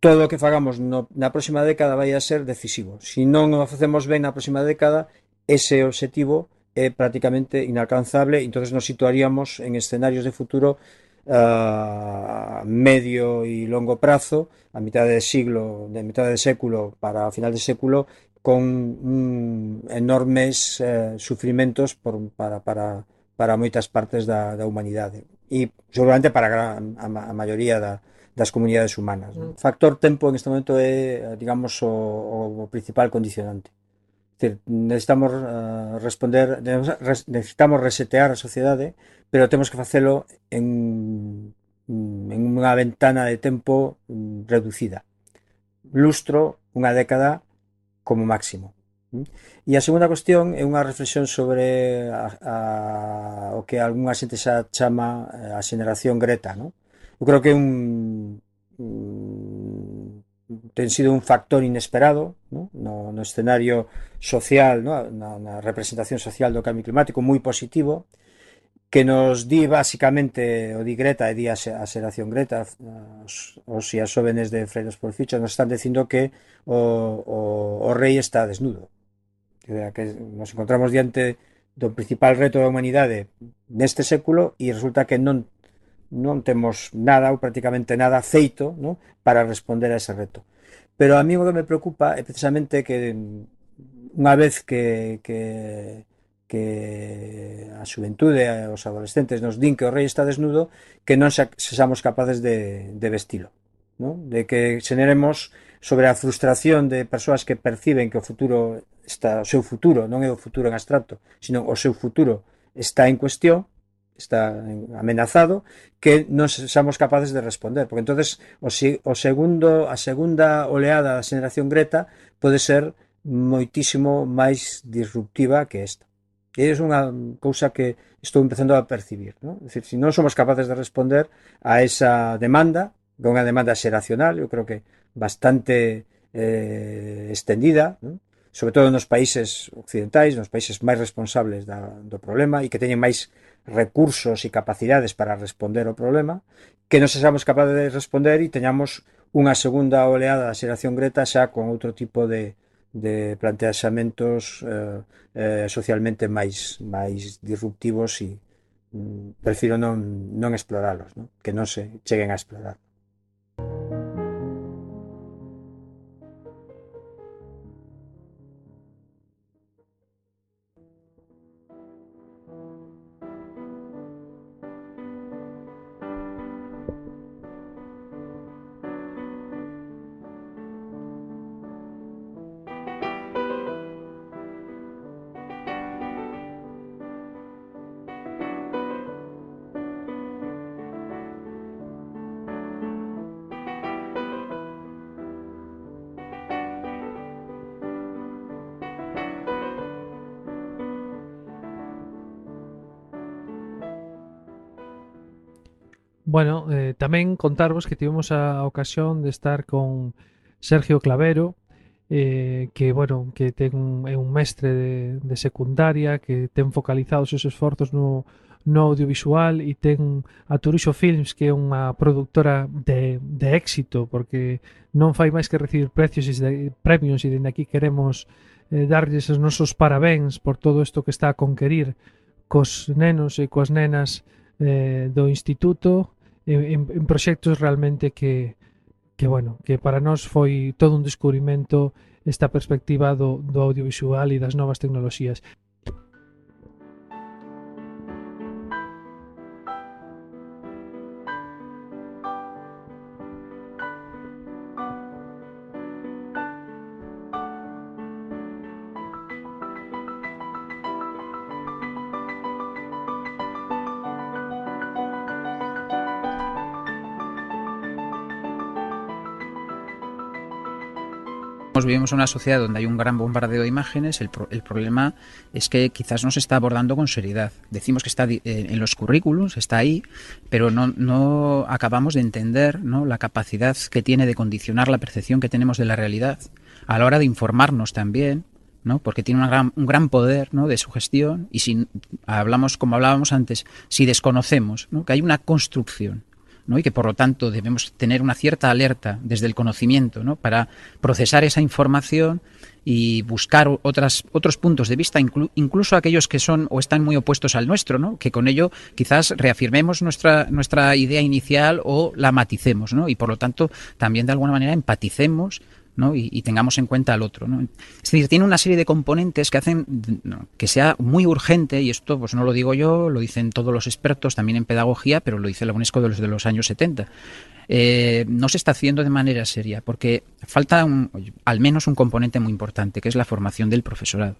S13: todo o que fagamos no, na próxima década vai a ser decisivo. Se si non o facemos ben na próxima década, ese objetivo é prácticamente inalcanzable, entonces nos situaríamos en escenarios de futuro a medio y longo prazo, a mitad de siglo, de mitad de século para final de século, con mm, enormes eh, sufrimentos por, para, para, para moitas partes da, da humanidade e seguramente para a, a, a maioría da, das comunidades humanas. Mm. Factor tempo en este momento é, digamos, o, o principal condicionante. Decir, necesitamos uh, responder, necesitamos resetear a sociedade, pero temos que facelo en, en unha ventana de tempo mm, reducida. Lustro, unha década como máximo. Mm. E a segunda cuestión é unha reflexión sobre a, a, o que algunha xente xa chama eh, a xeneración Greta. No? Eu creo que é un, un ten sido un factor inesperado no, no, no escenario social, no, na, na representación social do cambio climático moi positivo, que nos di basicamente o di Greta e di a, a Xeración Greta os, os e as jóvenes de Fridays por Ficha nos están dicindo que o, o, o rei está desnudo que nos encontramos diante do principal reto da humanidade neste século e resulta que non non temos nada ou prácticamente nada feito no? para responder a ese reto. Pero a mí o que me preocupa é precisamente que mm, unha vez que, que que a xuventude, os adolescentes nos din que o rei está desnudo, que non se, sexamos capaces de, de vestilo. ¿no? De que xeneremos sobre a frustración de persoas que perciben que o futuro está o seu futuro, non é o futuro en abstracto, sino o seu futuro está en cuestión, está amenazado que non somos capaces de responder, porque entonces o, si, o segundo a segunda oleada da xeración Greta pode ser moitísimo máis disruptiva que esta. E é unha cousa que estou empezando a percibir, non? É dicir, se si non somos capaces de responder a esa demanda, que é unha demanda xeracional, eu creo que bastante eh, extendida, non? sobre todo nos países occidentais, nos países máis responsables da, do problema e que teñen máis recursos e capacidades para responder ao problema, que non sexamos capaces de responder e teñamos unha segunda oleada da xeración Greta xa con outro tipo de, de planteamentos eh, eh, socialmente máis máis disruptivos e mm, prefiro non, non exploralos, non? que non se cheguen a explorar.
S1: Bueno, eh, tamén contarvos que tivemos a ocasión de estar con Sergio Clavero, eh, que bueno que ten é un mestre de, de secundaria que ten focalizado os seus esforzos no, no audiovisual e ten a Turuxo Films que é unha productora de, de éxito porque non fai máis que recibir precios e de, premios e dende aquí queremos eh, darlles os nosos parabéns por todo isto que está a conquerir cos nenos e coas nenas eh, do instituto en, en proxectos realmente que, que bueno, que para nós foi todo un descubrimento esta perspectiva do, do audiovisual e das novas tecnoloxías.
S14: Vivimos en una sociedad donde hay un gran bombardeo de imágenes. El, pro- el problema es que quizás no se está abordando con seriedad. Decimos que está eh, en los currículums, está ahí, pero no, no acabamos de entender ¿no? la capacidad que tiene de condicionar la percepción que tenemos de la realidad a la hora de informarnos también. ¿no? porque tiene una gran- un gran poder ¿no? de sugestión y si hablamos como hablábamos antes si desconocemos ¿no? que hay una construcción ¿no? y que por lo tanto debemos tener una cierta alerta desde el conocimiento ¿no? para procesar esa información y buscar otros puntos de vista, inclu- incluso aquellos que son o están muy opuestos al nuestro, ¿no? que con ello quizás reafirmemos nuestra, nuestra idea inicial o la maticemos, ¿no? y por lo tanto también de alguna manera empaticemos ¿no? y, tengamos en cuenta al otro. ¿no? Es decir, tiene una serie de componentes que hacen que sea muy urgente, y esto pues no lo digo yo, lo dicen todos los expertos también en pedagogía, pero lo dice la UNESCO de los, años 70. Eh, no se está haciendo de manera seria, porque falta un- al menos un componente muy importante, que es la formación del profesorado.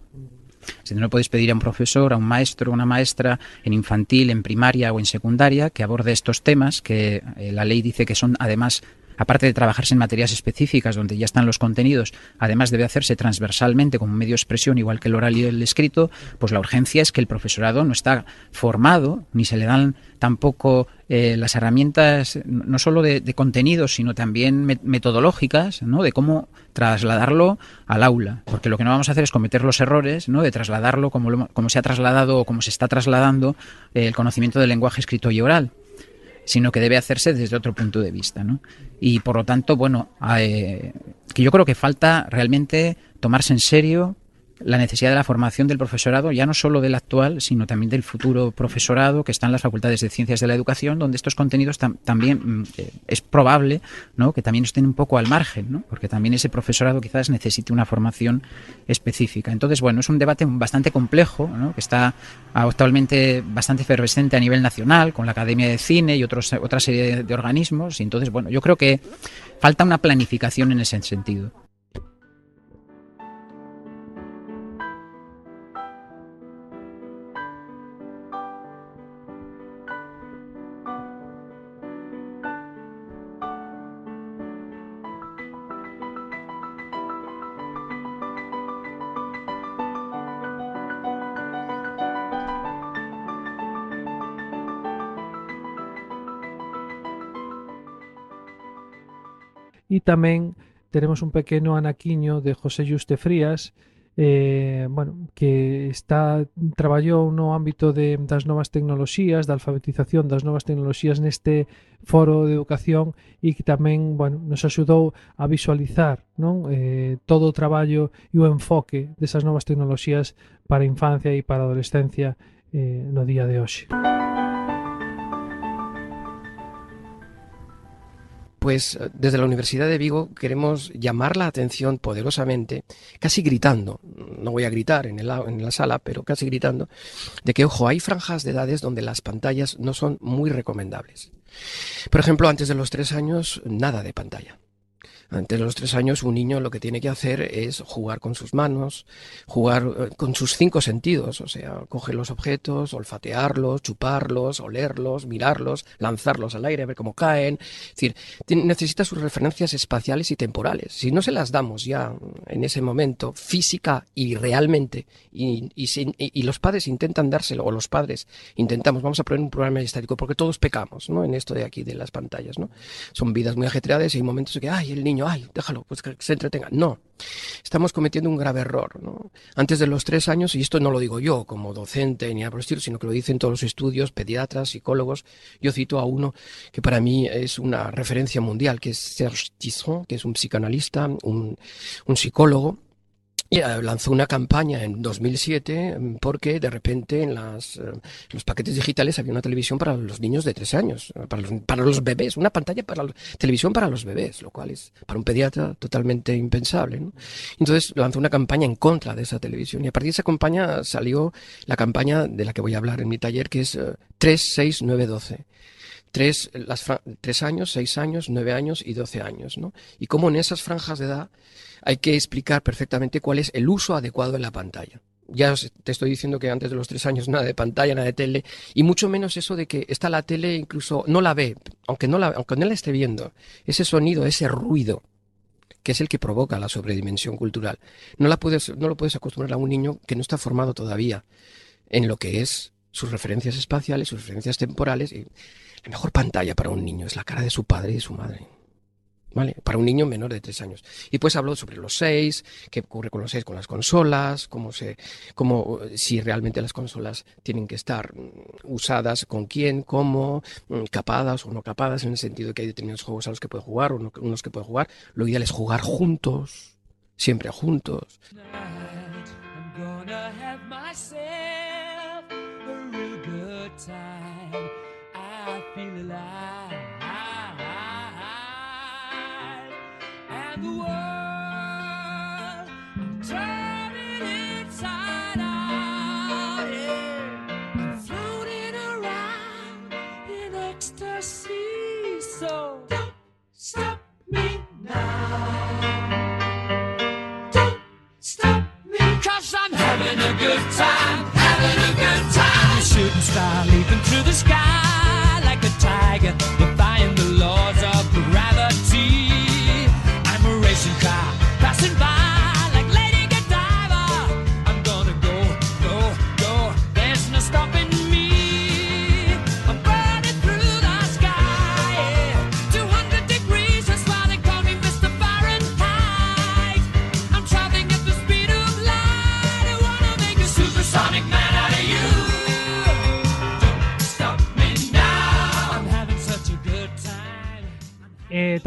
S14: Si no podéis pedir a un profesor, a un maestro, una maestra en infantil, en primaria o en secundaria que aborde estos temas que eh, la ley dice que son además aparte de trabajarse en materias específicas donde ya están los contenidos, además debe hacerse transversalmente como medio de expresión igual que el oral y el escrito, pues la urgencia es que el profesorado no está formado ni se le dan tampoco eh, las herramientas no solo de, de contenidos sino también me- metodológicas, ¿no? De cómo trasladarlo al aula, porque lo que no vamos a hacer es cometer los errores, ¿no? De trasladarlo como, lo- como se ha trasladado o como se está trasladando eh, el conocimiento del lenguaje escrito y oral sino que debe hacerse desde otro punto de vista. ¿no? Y por lo tanto, bueno, eh, que yo creo que falta realmente tomarse en serio la necesidad de la formación del profesorado, ya no solo del actual, sino también del futuro profesorado que está en las facultades de ciencias de la educación, donde estos contenidos tam- también mm, eh, es probable ¿no? que también estén un poco al margen, ¿no? porque también ese profesorado quizás necesite una formación específica. Entonces, bueno, es un debate bastante complejo, ¿no? que está actualmente bastante efervescente a nivel nacional, con la Academia de Cine y otros, otra serie de organismos. Y entonces, bueno, yo creo que falta una planificación en ese sentido.
S1: e tamén teremos un pequeno anaquiño de José Juste Frías, eh, bueno, que está traballou no ámbito de, das novas tecnoloxías, da alfabetización das novas tecnoloxías neste foro de educación e que tamén bueno, nos axudou a visualizar non eh, todo o traballo e o enfoque desas novas tecnoloxías para a infancia e para a adolescencia eh, no día de hoxe.
S15: Música Pues desde la Universidad de Vigo queremos llamar la atención poderosamente, casi gritando, no voy a gritar en, el, en la sala, pero casi gritando, de que, ojo, hay franjas de edades donde las pantallas no son muy recomendables. Por ejemplo, antes de los tres años, nada de pantalla. Antes de los tres años, un niño lo que tiene que hacer es jugar con sus manos, jugar eh, con sus cinco sentidos, o sea, coger los objetos, olfatearlos, chuparlos, olerlos, mirarlos, lanzarlos al aire, ver cómo caen. Es decir, necesita sus referencias espaciales y temporales. Si no se las damos ya en ese momento, física y realmente, y, y sin- y- y los padres intentan dárselo, o los padres intentamos, vamos a poner un programa estático, porque todos pecamos, ¿no? En esto de aquí, de las pantallas, ¿no? Son vidas muy ajetreadas y hay momentos en que, ay, el niño, ay, déjalo, pues que se entretenga. No, estamos cometiendo un grave error. Antes de los tres años, y esto no lo digo yo como docente ni el estilo, sino que lo dicen todos los estudios, pediatras, psicólogos, yo cito a uno que para mí es una referencia mundial, que es Serge Tisson, que es un psicanalista, un, un psicólogo, lanzó una campaña en 2007 mm, porque de repente en las, eh, los paquetes digitales había una televisión para los niños de tres años, eh, para los, para los bebés, una pantalla para televisión para los bebés, lo cual es para un pediatra totalmente impensable. ¿no? Entonces lanzó una campaña en contra de esa televisión y a partir de esa campaña salió la campaña de la que voy a hablar en mi taller, que es eh, 3, 6, 9, 12 tres, tres años, seis años, nueve años y doce años, ¿no? Y cómo en esas franjas de edad hay que explicar perfectamente cuál es el uso adecuado de la pantalla. Ya te estoy diciendo que antes de los tres años nada de pantalla, nada de tele, y mucho menos eso de que está la tele incluso no la ve, aunque no la, aunque no la esté viendo, ese sonido, ese ruido, que es el que provoca la sobredimensión cultural. No, la puedes, no lo puedes acostumbrar a un niño que no está formado todavía en lo que es sus referencias espaciales, sus referencias temporales. Y la mejor pantalla para un niño es la cara de su padre y de su madre. ¿Vale? Para un niño menor de tres años. Y pues habló sobre los seis, qué ocurre con los seis con las consolas, cómo se, cómo, si realmente las consolas tienen que estar mm, usadas con quién, cómo, mm, capadas o no capadas, en el sentido de que hay determinados juegos a los que puede jugar o no- unos que puede jugar. Lo ideal es jugar juntos, siempre juntos.
S9: I'm time. I feel alive. And the world, I'm turning inside out. Yeah. I'm floating around in ecstasy. So don't stop me now. Don't stop me, cause I'm having a good time, star leaping through the sky like a tiger,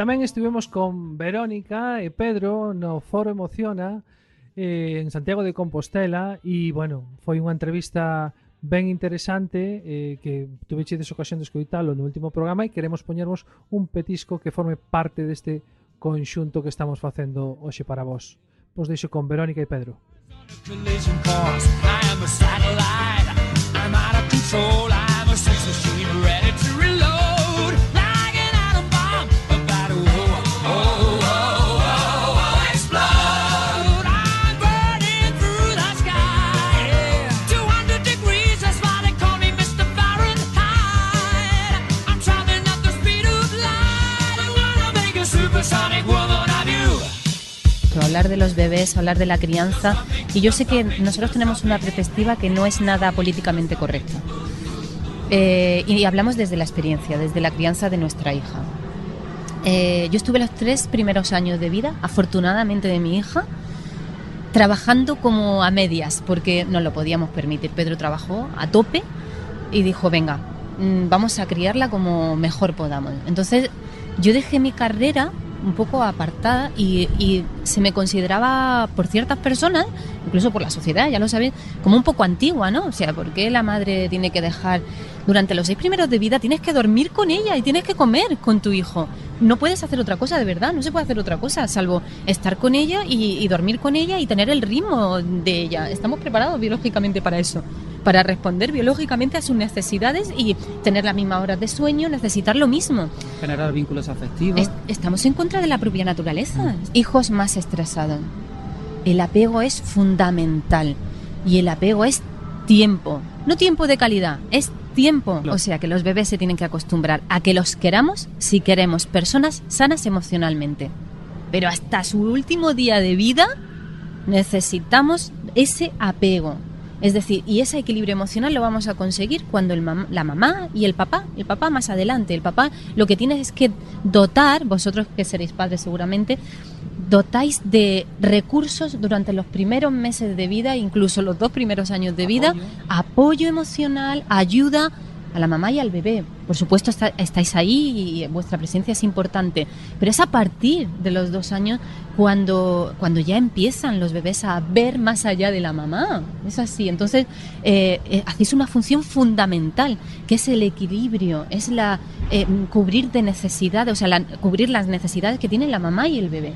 S1: tamén estivemos con Verónica e Pedro no Foro Emociona eh, en Santiago de Compostela e, bueno, foi unha entrevista ben interesante eh, que tuveche ocasión de escoitalo no último programa e queremos poñervos un petisco que forme parte deste conxunto que estamos facendo hoxe para vos. Vos deixo con Verónica e Pedro.
S9: I'm a satellite, I'm out of control, I'm a sex machine ready to reload.
S16: De los bebés, hablar de la crianza. Y yo sé que nosotros tenemos una perspectiva que no es nada políticamente correcta. Eh, y hablamos desde la experiencia, desde la crianza de nuestra hija. Eh, yo estuve los tres primeros años de vida, afortunadamente de mi hija, trabajando como a medias, porque no lo podíamos permitir. Pedro trabajó a tope y dijo, venga, mm, vamos a criarla como mejor podamos. Entonces yo dejé mi carrera un poco apartada y, y se me consideraba por ciertas personas, incluso por la sociedad, ya lo sabéis, como un poco antigua, ¿no? O sea, ¿por qué la madre tiene que dejar durante los seis primeros de vida, tienes que dormir con ella y tienes que comer con tu hijo? No puedes hacer otra cosa, de verdad, no se puede hacer otra cosa, salvo estar con ella y, y dormir con ella y tener el ritmo de ella. Estamos preparados biológicamente para eso para responder biológicamente a sus necesidades y tener las mismas horas de sueño, necesitar lo mismo.
S14: Generar vínculos afectivos.
S16: Es- estamos en contra de la propia naturaleza. Hijos más estresados. El apego es fundamental y el apego es tiempo. No tiempo de calidad, es tiempo. O sea que los bebés se tienen que acostumbrar a que los queramos si queremos personas sanas emocionalmente. Pero hasta su último día de vida necesitamos ese apego. Es decir, y ese equilibrio emocional lo vamos a conseguir cuando el mam- la mamá y el papá, el papá más adelante, el papá lo que tiene es que dotar, vosotros que seréis padres seguramente, dotáis de recursos durante los primeros meses de vida, incluso los dos primeros años de vida, apoyo emocional, ayuda a la mamá y al bebé. Por supuesto está- estáis ahí y vuestra presencia es importante, pero es a partir de los dos años cuando, cuando ya empiezan los bebés a ver más allá de la mamá. Es así. Entonces eh, eh, hacéis una función fundamental, que es el equilibrio, es la eh, cubrir de necesidades, o sea, la- cubrir las necesidades que tienen la mamá y el bebé.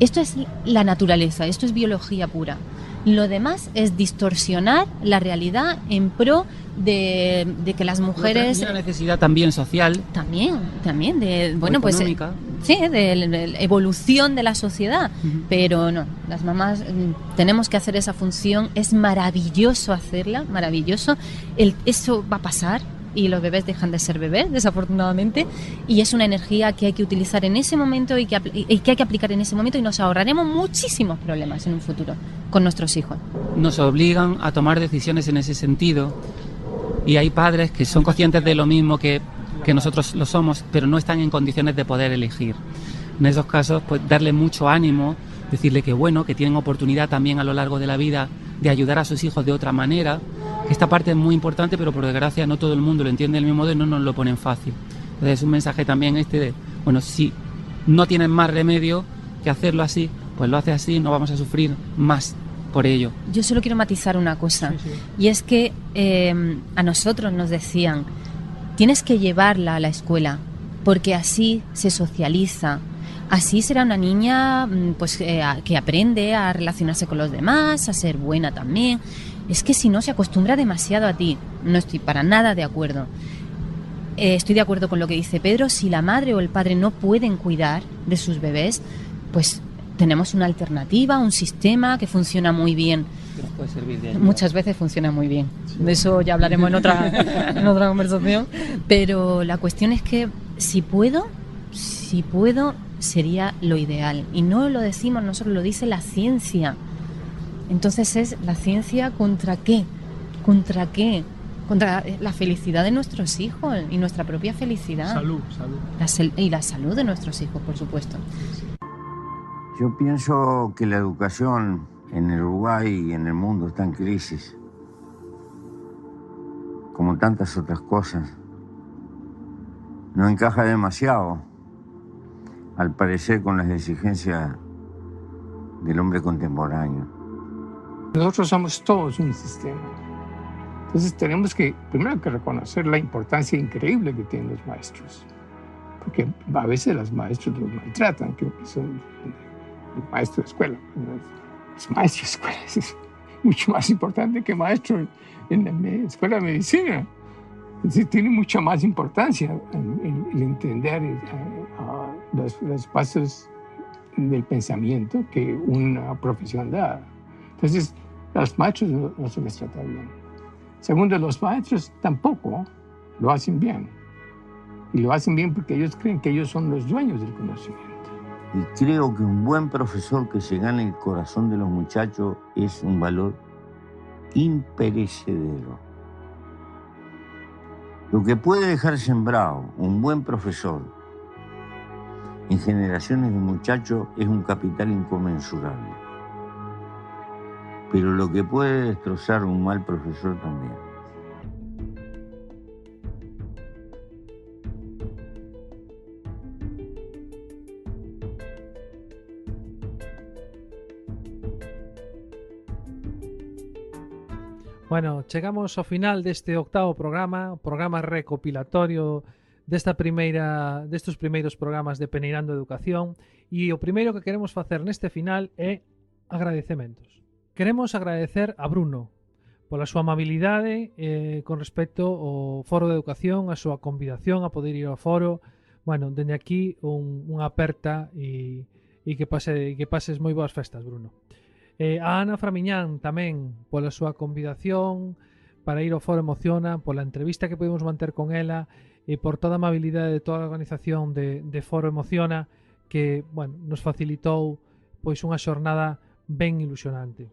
S16: Esto es la naturaleza, esto es biología pura. Lo demás es distorsionar la realidad en pro de, de que las mujeres...
S14: Una necesidad también social.
S16: También, también, de, bueno, pues... eh,
S14: económica.
S16: Sí, de la evolución de la sociedad. Pero no, las mamás mm, tenemos que hacer esa función. Es maravilloso hacerla, maravilloso. El, eso va a pasar. Y los bebés dejan de ser bebés, desafortunadamente, y es una energía que hay que utilizar en ese momento y que, hay que aplicar en ese momento y nos ahorraremos muchísimos problemas en un futuro con nuestros hijos.
S17: Nos obligan a tomar decisiones en ese sentido y hay padres que son conscientes de lo mismo que, que nosotros lo somos, pero no están en condiciones de poder elegir. En esos casos, pues darle mucho ánimo, decirle que bueno, que tienen oportunidad también a lo largo de la vida de ayudar a sus hijos de otra manera, esta parte es muy importante, pero por desgracia no todo el mundo lo entiende del mismo modo y no nos lo ponen fácil. Entonces es un mensaje también este de, bueno, si no tienen más remedio que hacerlo así, pues lo hace así, no vamos a sufrir más por ello.
S16: Yo solo quiero matizar una cosa, y es que eh, a nosotros nos decían, tienes que llevarla a la escuela, porque así se socializa, así será una niña mm, pues eh, que aprende a relacionarse con los demás, a ser buena también. Es que si no se acostumbra demasiado a ti, no estoy para nada de acuerdo. Eh, estoy de acuerdo con lo que dice Pedro, si la madre o el padre no pueden cuidar de sus bebés, pues tenemos una alternativa, un sistema que funciona muy bien.
S17: Que nos puede servir de ayuda.
S16: Muchas veces funciona muy bien. De eso ya hablaremos en otra, en otra conversación. Pero la cuestión es que si puedo, si puedo, sería lo ideal. Y no lo decimos nosotros, lo dice la ciencia. Entonces es la ciencia contra qué? ¿Contra qué? Contra la felicidad de nuestros hijos y nuestra propia felicidad.
S1: Salud, salud.
S16: La sal- y la salud de nuestros hijos, por supuesto.
S18: Yo pienso que la educación en el Uruguay y en el mundo está en crisis, como tantas otras cosas. No encaja demasiado, al parecer, con las exigencias del hombre contemporáneo.
S7: Nosotros somos todos un sistema. Entonces tenemos que, primero que reconocer la importancia increíble que tienen los maestros. Porque a veces los maestros los maltratan, que son el maestro de escuela. ¿no? Es maestro de escuela, es mucho más importante que maestro en la escuela de medicina. Es decir, tiene mucha más importancia el, el- entender eh, los, los pasos del pensamiento que una profesión da. Entonces, los maestros no, se les trata bien. Segundo, los maestros tampoco lo hacen bien. Y lo hacen bien porque ellos creen que ellos son los dueños del conocimiento.
S18: Y creo que un buen profesor que se gane el corazón de los muchachos es un valor imperecedero. Lo que puede dejar sembrado un buen profesor en generaciones de muchachos es un capital inconmensurable. Pero lo que puede destrozar un mal profesor también.
S1: Bueno, chegamos ao final deste octavo programa, programa recopilatorio desta primeira destes primeiros programas de Peneirando Educación e o primeiro que queremos facer neste final é agradecementos. Queremos agradecer a Bruno pola súa amabilidade eh, con respecto ao Foro de Educación, a súa convidación a poder ir ao foro. Bueno, dende aquí un, unha aperta e, e que, pase, que pases moi boas festas, Bruno. Eh, a Ana Framiñán tamén pola súa convidación para ir ao Foro Emociona, pola entrevista que pudimos manter con ela e por toda a amabilidade de toda a organización de, de Foro Emociona que, bueno, nos facilitou pois unha xornada ben ilusionante.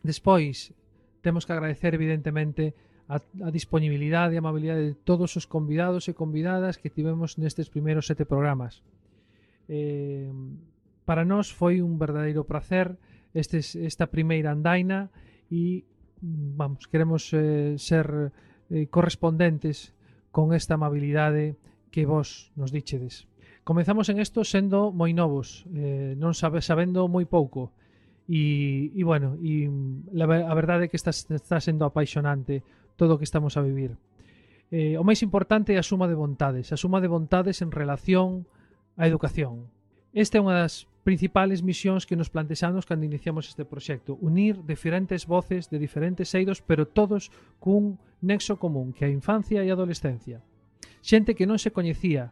S1: Despois, temos que agradecer evidentemente a, a disponibilidade e amabilidade de todos os convidados e convidadas que tivemos nestes primeiros sete programas. Eh, para nós foi un verdadeiro prazer este, esta primeira andaina e vamos, queremos eh, ser eh, correspondentes con esta amabilidade que vos nos dichedes. Comezamos en esto sendo moi novos, eh, non sabe, sabendo moi pouco. E, e bueno, e la, a verdade é que está, está sendo apaixonante todo o que estamos a vivir. Eh, o máis importante é a suma de vontades, a suma de vontades en relación á educación. Esta é unha das principales misións que nos plantexamos cando iniciamos este proxecto. Unir diferentes voces de diferentes eidos, pero todos cun nexo común, que é a infancia e a adolescencia. Xente que non se coñecía,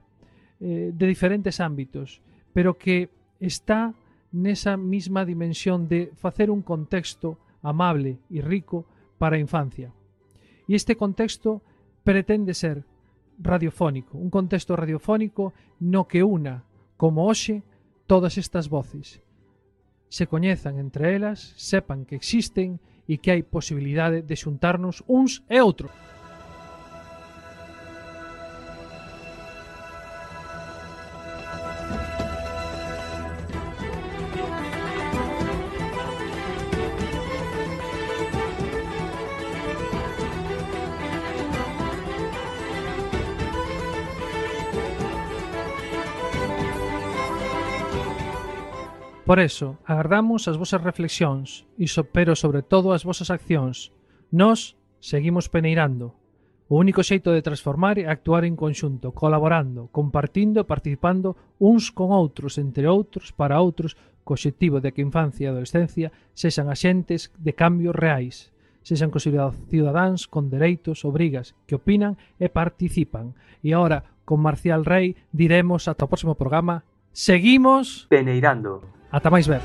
S1: eh, de diferentes ámbitos, pero que está nesa mesma dimensión de facer un contexto amable e rico para a infancia. E este contexto pretende ser radiofónico, un contexto radiofónico no que una, como hoxe, todas estas voces. Se coñezan entre elas, sepan que existen e que hai posibilidade de xuntarnos uns e outros. Por eso, agardamos as vosas reflexións, iso pero sobre todo as vosas accións. Nós seguimos peneirando. O único xeito de transformar é actuar en conxunto, colaborando, compartindo e participando uns con outros, entre outros, para outros, co obxectivo de que a infancia e a adolescencia sexan axentes de cambios reais, sexan considerados cidadáns con dereitos, obrigas, que opinan e participan. E agora, con Marcial Rey, diremos ata o próximo programa Seguimos
S19: peneirando.
S1: Até mais
S5: breve.